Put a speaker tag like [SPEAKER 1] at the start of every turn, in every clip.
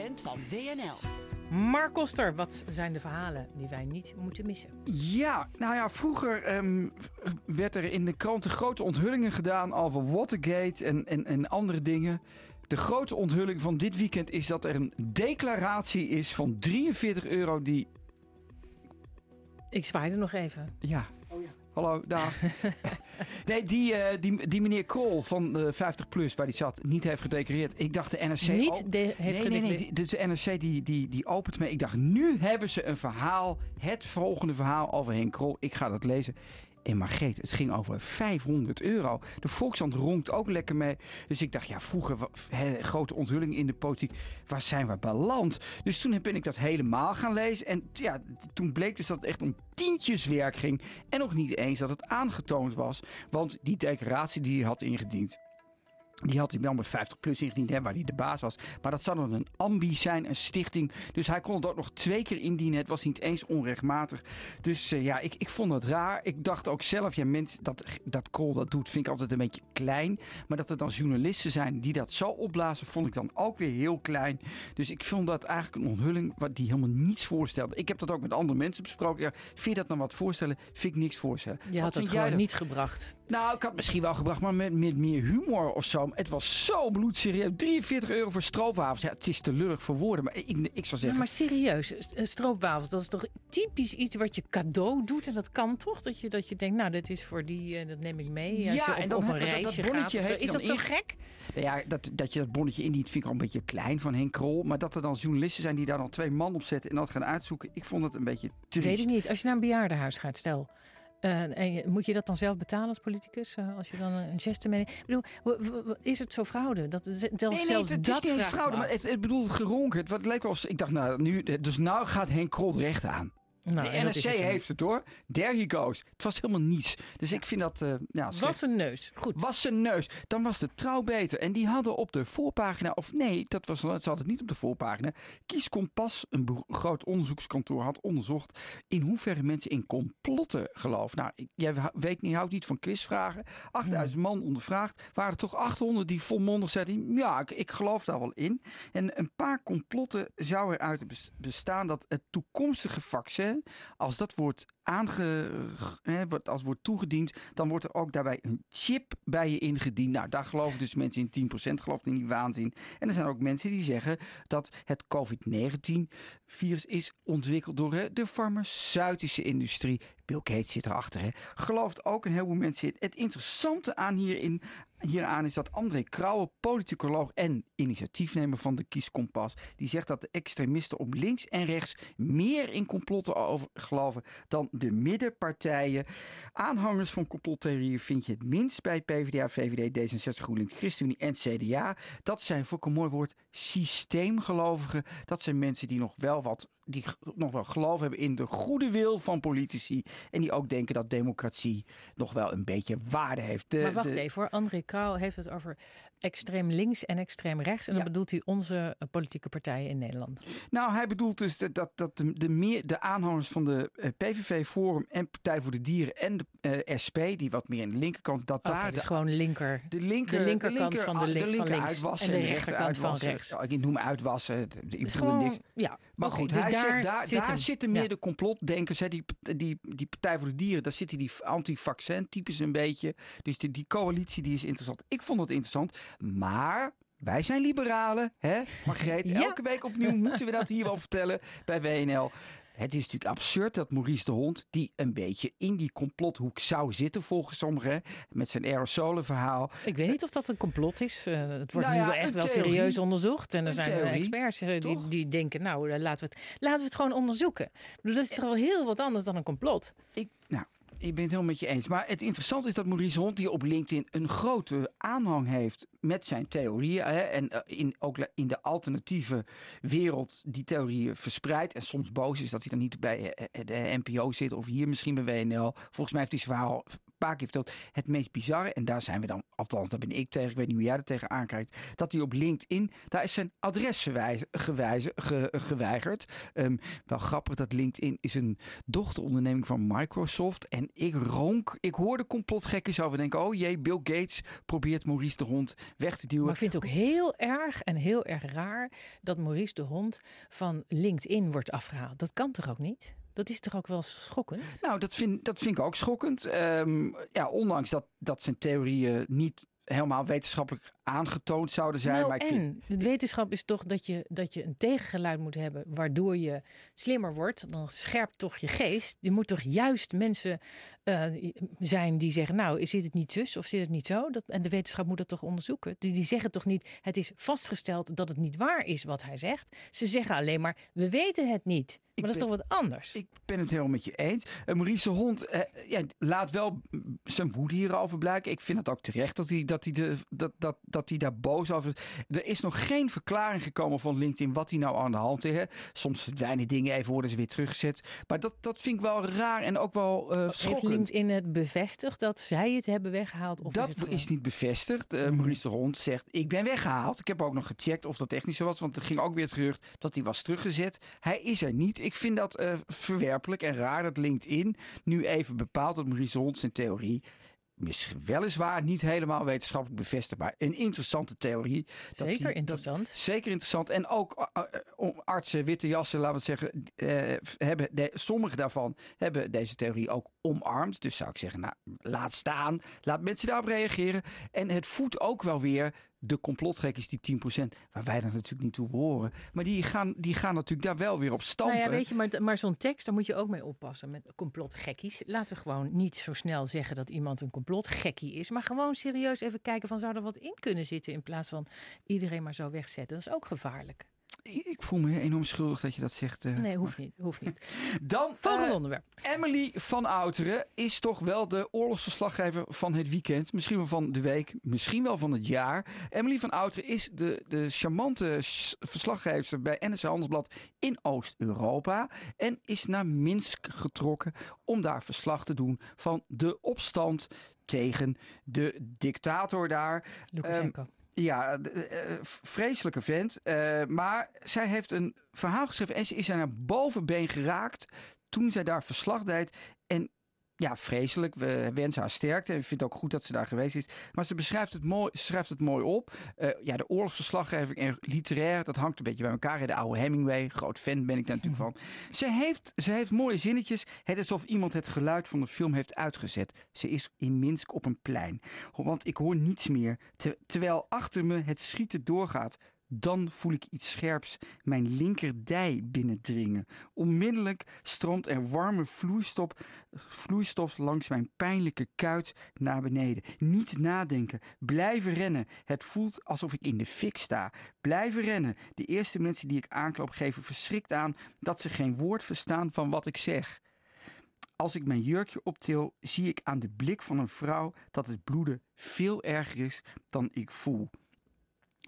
[SPEAKER 1] weekend van WNL.
[SPEAKER 2] Mark Koster, wat zijn de verhalen die wij niet moeten missen?
[SPEAKER 3] Ja, nou ja, vroeger ehm, werd er in de kranten grote onthullingen gedaan over Watergate en, en, en andere dingen. De grote onthulling van dit weekend is dat er een declaratie is van 43 euro die...
[SPEAKER 2] Ik zwaaide nog even.
[SPEAKER 3] Ja. Hallo, daar. nee, die, uh, die, die meneer Krol van de 50 plus waar die zat, niet heeft gedecoreerd. Ik dacht de NRC...
[SPEAKER 2] Niet de, heeft
[SPEAKER 3] nee, nee, nee, Dus de NRC die, die, die opent me. Ik dacht, nu hebben ze een verhaal. Het volgende verhaal over Henk Krol. Ik ga dat lezen. En Margreet, het ging over 500 euro. De Volkshand ronkt ook lekker mee. Dus ik dacht, ja, vroeger, grote onthulling in de politiek. Waar zijn we beland? Dus toen ben ik dat helemaal gaan lezen. En ja, toen bleek dus dat het echt om tientjeswerk ging. En nog niet eens dat het aangetoond was. Want die declaratie die hij had ingediend die had hij wel met 50 plus ingediend, hè, waar hij de baas was. Maar dat zou dan een ambi zijn, een stichting. Dus hij kon het ook nog twee keer indienen. Het was niet eens onrechtmatig. Dus uh, ja, ik, ik vond dat raar. Ik dacht ook zelf, ja, mensen dat, dat Kool dat doet, vind ik altijd een beetje klein. Maar dat er dan journalisten zijn die dat zo opblazen, vond ik dan ook weer heel klein. Dus ik vond dat eigenlijk een onthulling wat die helemaal niets voorstelde. Ik heb dat ook met andere mensen besproken. Ja, vind je dat nou wat voorstellen? Vind ik niks voorstellen.
[SPEAKER 2] Je had het gewoon niet gebracht.
[SPEAKER 3] Nou, ik had misschien wel gebracht, maar met, met meer humor of zo. Het was zo bloedserieus. 43 euro voor stroopwafels. Ja, het is te lullig voor woorden, maar ik, ik zou zeggen...
[SPEAKER 2] maar serieus, stroopwafels, dat is toch typisch iets wat je cadeau doet? En dat kan toch? Dat je, dat je denkt, nou, dit is voor die, uh, dat neem ik mee. Als ja, je op, en dan op een reisje dat, gaat. Is dat zo gek?
[SPEAKER 3] Ja, dat, dat je dat bonnetje indient vind ik al een beetje klein van Henk Krol. Maar dat er dan journalisten zijn die daar dan twee man op zetten en dat gaan uitzoeken. Ik vond het een beetje triest.
[SPEAKER 2] Weet ik niet. Als je naar een bejaardenhuis gaat, stel... Uh, en moet je dat dan zelf betalen als politicus? Uh, als je dan een geste. Ik bedoel, is het zo fraude? Dat, dat nee, nee, zelfs
[SPEAKER 3] het,
[SPEAKER 2] dat
[SPEAKER 3] is niet fraude, maar het, het bedoelt geronken. Het, leek wel ik dacht, nou, nu, dus nou gaat Henk Krol recht aan. Nou, de NRC heeft het hoor. There he goes. Het was helemaal niets. Dus ik vind dat... Uh, ja,
[SPEAKER 2] was een neus. Goed.
[SPEAKER 3] Was een neus. Dan was de trouw beter. En die hadden op de voorpagina... Of nee, dat was, ze hadden het niet op de voorpagina. Kies Kompas, een groot onderzoekskantoor, had onderzocht... in hoeverre mensen in complotten geloven. Nou, jij weet niet, houdt niet van quizvragen. 8000 man ondervraagd. Waren er toch 800 die volmondig zeiden... Ja, ik, ik geloof daar wel in. En een paar complotten zou eruit bestaan... dat het toekomstige vaccin als dat wordt aange, hè, als wordt toegediend, dan wordt er ook daarbij een chip bij je ingediend. Nou, daar geloven dus mensen in 10%, gelooft in die waanzin. En er zijn ook mensen die zeggen dat het COVID-19-virus is ontwikkeld door de farmaceutische industrie. Bill Gates zit erachter. Hè. Gelooft ook een heleboel mensen in. Het interessante aan hierin hieraan is dat André Krauwe, politicoloog en initiatiefnemer van de Kieskompas, die zegt dat de extremisten op links en rechts meer in complotten over geloven dan de middenpartijen. Aanhangers van complottheorieën vind je het minst bij PvdA, VVD, D66, GroenLinks, ChristenUnie en CDA. Dat zijn voor een mooi woord systeemgelovigen. Dat zijn mensen die nog wel wat, die nog wel geloof hebben in de goede wil van politici en die ook denken dat democratie nog wel een beetje waarde heeft.
[SPEAKER 2] De, maar wacht even hoor, André Krauw heeft het over extreem links en extreem rechts. En dan bedoelt hij onze eh, politieke partijen in Nederland.
[SPEAKER 3] Nou, hij bedoelt dus dat, dat, de, de, meer, de aanhangers van de eh, PVV, Forum en Partij voor de Dieren en de uh, SP, die wat meer aan de linkerkant, dat
[SPEAKER 2] okay,
[SPEAKER 3] daar...
[SPEAKER 2] Dus gewoon linker.
[SPEAKER 3] De, linker,
[SPEAKER 2] de linkerkant
[SPEAKER 3] linker,
[SPEAKER 2] van de,
[SPEAKER 3] de linker
[SPEAKER 2] van
[SPEAKER 3] uitwassen
[SPEAKER 2] en de rechterkant van rechts.
[SPEAKER 3] ik noem uitwassen. Ik
[SPEAKER 2] is gewoon, niks.
[SPEAKER 3] Ja, maar goed, dus hij daar zit daar zitten meer de complotdenkers. Hè, die, die, die Partij voor de Dieren, daar zitten die anti-vaccin types een beetje. Dus die, die coalitie die is interessant. Ik vond het interessant. Maar wij zijn liberalen, hè, Margreet? ja. Elke week opnieuw moeten we dat hier wel vertellen bij WNL. Het is natuurlijk absurd dat Maurice de Hond, die een beetje in die complothoek zou zitten volgens sommigen, met zijn aerosolenverhaal.
[SPEAKER 2] Ik weet niet of dat een complot is. Uh, het wordt nou nu wel echt wel serieus onderzoegd. En er zijn theorie, experts uh, die, die denken, nou laten we, het, laten we het gewoon onderzoeken. Dus dat is toch wel heel wat anders dan een complot.
[SPEAKER 3] Ik, nou, ik ben het helemaal met je eens. Maar het interessante is dat Maurice Hond, die op LinkedIn een grote aanhang heeft met zijn theorieën. Hè, en eh, in, ook in de alternatieve wereld die theorieën verspreidt. En soms boos is dat hij dan niet bij eh, eh, de NPO zit of hier misschien bij WNL. Volgens mij heeft hij zijn paar keer verteld. Het meest bizarre, en daar zijn we dan, althans daar ben ik tegen, ik weet niet hoe jij er tegen aankijkt, dat hij op LinkedIn, daar is zijn adres gewijze, geweigerd. Um, wel grappig, dat LinkedIn is een dochteronderneming van Microsoft. En ik ronk, ik hoorde complotgekken over denken, oh jee, Bill Gates probeert Maurice de Hond weg te duwen.
[SPEAKER 2] Maar ik vind het ook heel erg en heel erg raar dat Maurice de Hond van LinkedIn wordt afgehaald. Dat kan toch ook niet? Dat is toch ook wel schokkend?
[SPEAKER 3] Nou, dat vind, dat vind ik ook schokkend. Um, ja, ondanks dat, dat zijn theorieën niet helemaal wetenschappelijk aangetoond zouden zijn.
[SPEAKER 2] Nou, maar ik vind... en de wetenschap is toch dat je, dat je een tegengeluid moet hebben waardoor je slimmer wordt. Dan scherpt toch je geest. Je moet toch juist mensen uh, zijn die zeggen, nou, zit het niet zus of zit het niet zo? Dat, en de wetenschap moet dat toch onderzoeken. Die, die zeggen toch niet, het is vastgesteld dat het niet waar is wat hij zegt. Ze zeggen alleen maar, we weten het niet. Maar dat is toch wat anders?
[SPEAKER 3] Ik ben het helemaal met je eens. Uh, Maurice Hond uh, ja, laat wel zijn woede hierover blijken. Ik vind het ook terecht dat hij, dat hij, de, dat, dat, dat hij daar boos over is. Er is nog geen verklaring gekomen van LinkedIn wat hij nou aan de hand is. Soms verdwijnen dingen even, worden ze weer teruggezet. Maar dat, dat vind ik wel raar en ook wel uh, Heeft
[SPEAKER 2] LinkedIn het bevestigd dat zij het hebben weggehaald? Of
[SPEAKER 3] dat
[SPEAKER 2] is,
[SPEAKER 3] is, niet bevestigd. Uh, Maurice de Hond zegt, ik ben weggehaald. Ik heb ook nog gecheckt of dat echt niet zo was. Want er ging ook weer het gerucht dat hij was teruggezet. Hij is er niet. Ik vind dat uh, verwerpelijk en raar dat LinkedIn nu even bepaalt dat Maurice Hond zijn theorie misschien weliswaar niet helemaal wetenschappelijk bevestigbaar. Een interessante theorie.
[SPEAKER 2] Zeker interessant.
[SPEAKER 3] zeker interessant. En ook uh, artsen, witte jassen, laten we zeggen, uh, hebben de, sommige daarvan hebben deze theorie ook omarmd. Dus zou ik zeggen, nou, laat staan. Laat mensen daarop reageren. En het voedt ook wel weer de complotgekkies, die 10%, waar wij dan natuurlijk niet toe behoren. Maar die gaan, die gaan natuurlijk daar wel weer op stampen.
[SPEAKER 2] Nou ja, weet je, maar, maar zo'n tekst, daar moet je ook mee oppassen met complotgekkies. Laten we gewoon niet zo snel zeggen dat iemand een complotgekkie is. Maar gewoon serieus even kijken van zou er wat in kunnen zitten in plaats van iedereen maar zo wegzetten. Dat is ook gevaarlijk.
[SPEAKER 3] Ik voel me enorm schuldig dat je dat zegt. Uh,
[SPEAKER 2] nee, hoeft niet. Hoeft niet.
[SPEAKER 3] Dan,
[SPEAKER 2] Volgende uh, onderwerp.
[SPEAKER 3] Emily van Outeren is toch wel de oorlogsverslaggever van het weekend. Misschien wel van de week, misschien wel van het jaar. Emily van Outeren is de, de charmante verslaggever bij NSC Handelsblad in Oost-Europa. En is naar Minsk getrokken om daar verslag te doen van de opstand tegen de dictator daar.
[SPEAKER 2] Lukashenko. Um,
[SPEAKER 3] ja, uh, vreselijke vent. Uh, maar zij heeft een verhaal geschreven en ze is er naar bovenbeen geraakt toen zij daar verslag deed. En ja, vreselijk. We wensen haar sterkte. En ik vind het ook goed dat ze daar geweest is. Maar ze beschrijft het mooi, schrijft het mooi op. Uh, ja, de oorlogsverslaggeving en literair, dat hangt een beetje bij elkaar. De oude Hemingway, groot fan ben ik daar natuurlijk van. Ze heeft, ze heeft mooie zinnetjes. Het is alsof iemand het geluid van de film heeft uitgezet. Ze is in Minsk op een plein. Want ik hoor niets meer. terwijl achter me het schieten doorgaat. Dan voel ik iets scherps mijn linkerdij binnendringen. Onmiddellijk stroomt er warme vloeistof, vloeistof langs mijn pijnlijke kuit naar beneden. Niet nadenken, blijven rennen. Het voelt alsof ik in de fik sta. Blijven rennen. De eerste mensen die ik aanklop geven verschrikt aan dat ze geen woord verstaan van wat ik zeg. Als ik mijn jurkje optil, zie ik aan de blik van een vrouw dat het bloeden veel erger is dan ik voel.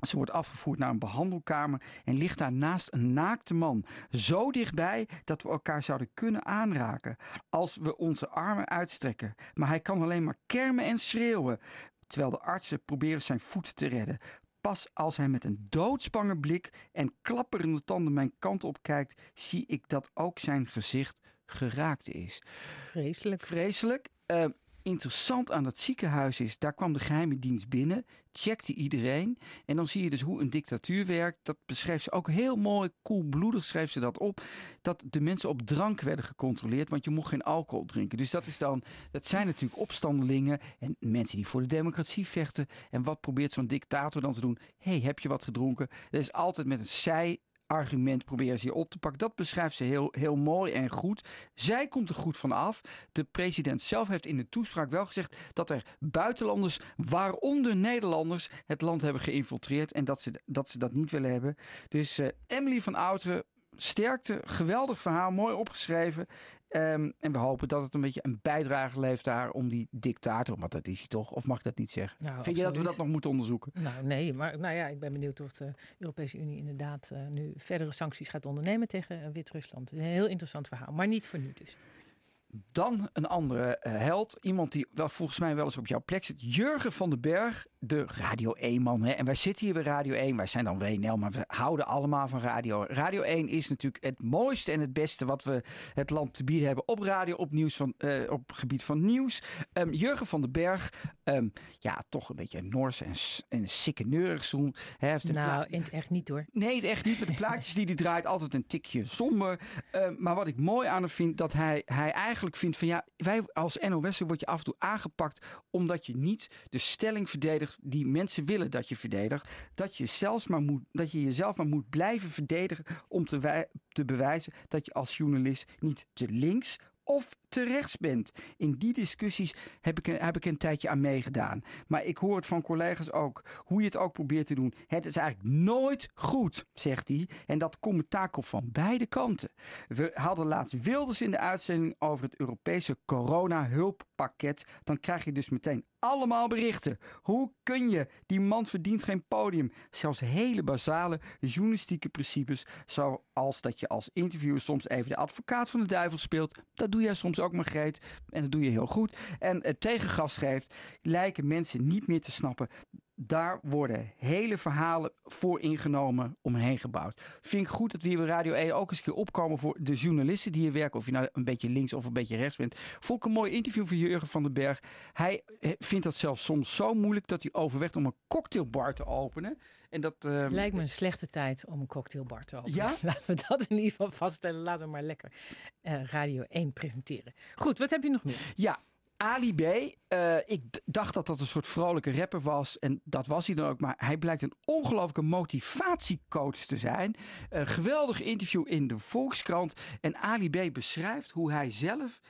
[SPEAKER 3] Ze wordt afgevoerd naar een behandelkamer en ligt daar naast een naakte man. Zo dichtbij dat we elkaar zouden kunnen aanraken als we onze armen uitstrekken. Maar hij kan alleen maar kermen en schreeuwen, terwijl de artsen proberen zijn voet te redden. Pas als hij met een doodsbange blik en klapperende tanden mijn kant op kijkt, zie ik dat ook zijn gezicht geraakt is.
[SPEAKER 2] Vreselijk.
[SPEAKER 3] Vreselijk. Uh, interessant aan dat ziekenhuis is, daar kwam de geheime dienst binnen, checkte iedereen. En dan zie je dus hoe een dictatuur werkt. Dat beschrijft ze ook heel mooi, koelbloedig schreef ze dat op. Dat de mensen op drank werden gecontroleerd, want je mocht geen alcohol drinken. Dus dat is dan, dat zijn natuurlijk opstandelingen en mensen die voor de democratie vechten. En wat probeert zo'n dictator dan te doen? hey, heb je wat gedronken? Dat is altijd met een zij argument proberen ze hier op te pakken. Dat beschrijft ze heel, heel mooi en goed. Zij komt er goed van af. De president zelf heeft in de toespraak wel gezegd dat er buitenlanders, waaronder Nederlanders, het land hebben geïnfiltreerd en dat ze dat, ze dat niet willen hebben. Dus uh, Emily van Outeren sterkte, geweldig verhaal, mooi opgeschreven. Ehm, en we hopen dat het een beetje een bijdrage levert daar om die dictator, want dat is hij toch, of mag ik dat niet zeggen? Nou, Vind je dat we dat nog moeten onderzoeken?
[SPEAKER 2] Nou nee, maar nou ja, ik ben benieuwd of de Europese Unie inderdaad uh, nu verdere sancties gaat ondernemen tegen uh, Wit-Rusland. Een heel interessant verhaal, maar niet voor nu dus.
[SPEAKER 3] Dan een andere uh, held. Iemand die wel, volgens mij wel eens op jouw plek zit. Jurgen van den Berg, de Radio 1-man. En wij zitten hier bij Radio 1. Wij zijn dan WNL, maar we houden allemaal van Radio. Radio 1 is natuurlijk het mooiste en het beste wat we het land te bieden hebben op radio, op, nieuws van, uh, op gebied van nieuws. Um, Jurgen van den Berg, um, ja, toch een beetje Noors en, en sikkeneurig zoen.
[SPEAKER 2] Nou, in het echt niet hoor.
[SPEAKER 3] Nee, echt niet. Met de plaatjes die hij draait, altijd een tikje somber. Um, maar wat ik mooi aan hem vind, dat hij, hij eigenlijk vindt van ja, wij als NOS word je af en toe aangepakt omdat je niet de stelling verdedigt die mensen willen dat je verdedigt. Dat je, zelfs maar moet, dat je jezelf maar moet blijven verdedigen om te, te bewijzen dat je als journalist niet te links of te rechts bent. In die discussies heb ik, heb ik een tijdje aan meegedaan. Maar ik hoor het van collega's ook, hoe je het ook probeert te doen. Het is eigenlijk nooit goed, zegt hij. En dat commentaar komt van beide kanten. We hadden laatst Wilders in de uitzending over het Europese corona-hulppakket. Dan krijg je dus meteen allemaal berichten. Hoe kun je? Die man verdient geen podium. Zelfs hele basale journalistieke principes, zoals dat je als interviewer soms even de advocaat van de duivel speelt. Dat doe jij soms ook, Margreet. En dat doe je heel goed. En het tegengas geeft, lijken mensen niet meer te snappen daar worden hele verhalen voor ingenomen omheen gebouwd. Vind ik goed dat we hier bij Radio 1 ook eens een keer opkomen voor de journalisten die hier werken. Of je nou een beetje links of een beetje rechts bent. Vond ik een mooi interview van Jurgen van den Berg. Hij eh, vindt dat zelfs soms zo moeilijk dat hij overweegt om een cocktailbar te openen. En dat, uh,
[SPEAKER 2] Lijkt me een slechte tijd om een cocktailbar te openen.
[SPEAKER 3] Ja?
[SPEAKER 2] Laten we dat in ieder geval vaststellen. Laten we maar lekker uh, Radio 1 presenteren. Goed, wat heb je nog meer?
[SPEAKER 3] Ja, Ali B, uh, ik dacht dat dat een soort vrolijke rapper was. En dat was hij dan ook. Maar hij blijkt een ongelooflijke motivatiecoach te zijn. Een geweldig interview in de Volkskrant. En Ali B beschrijft hoe hij zelf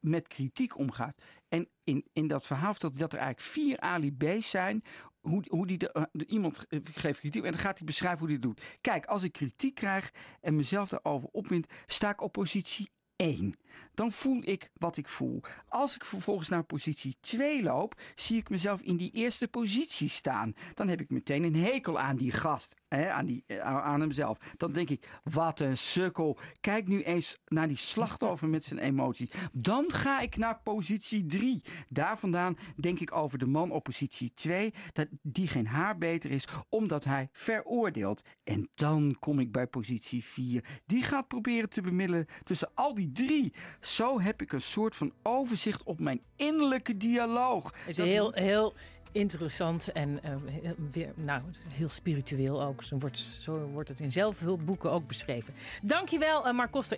[SPEAKER 3] met kritiek omgaat. En in, in dat verhaal vertelt dat er eigenlijk vier Ali B's zijn. Hoe, hoe die de, uh, de, iemand geeft kritiek en dan gaat hij beschrijven hoe hij het doet. Kijk, als ik kritiek krijg en mezelf daarover opwind, sta ik op positie 1 dan voel ik wat ik voel. Als ik vervolgens naar positie 2 loop, zie ik mezelf in die eerste positie staan. Dan heb ik meteen een hekel aan die gast, aan, die, eh, aan hemzelf. Dan denk ik, wat een sukkel. Kijk nu eens naar die slachtoffer met zijn emoties. Dan ga ik naar positie 3. Daar vandaan denk ik over de man op positie 2, dat die geen haar beter is, omdat hij veroordeelt. En dan kom ik bij positie 4. Die gaat proberen te bemiddelen tussen al die drie. Zo heb ik een soort van overzicht op mijn innerlijke dialoog.
[SPEAKER 2] Het is heel, heel interessant en uh, weer, nou, heel spiritueel ook. Zo wordt, zo wordt het in zelfhulpboeken ook beschreven. Dankjewel, uh, Mark Koster.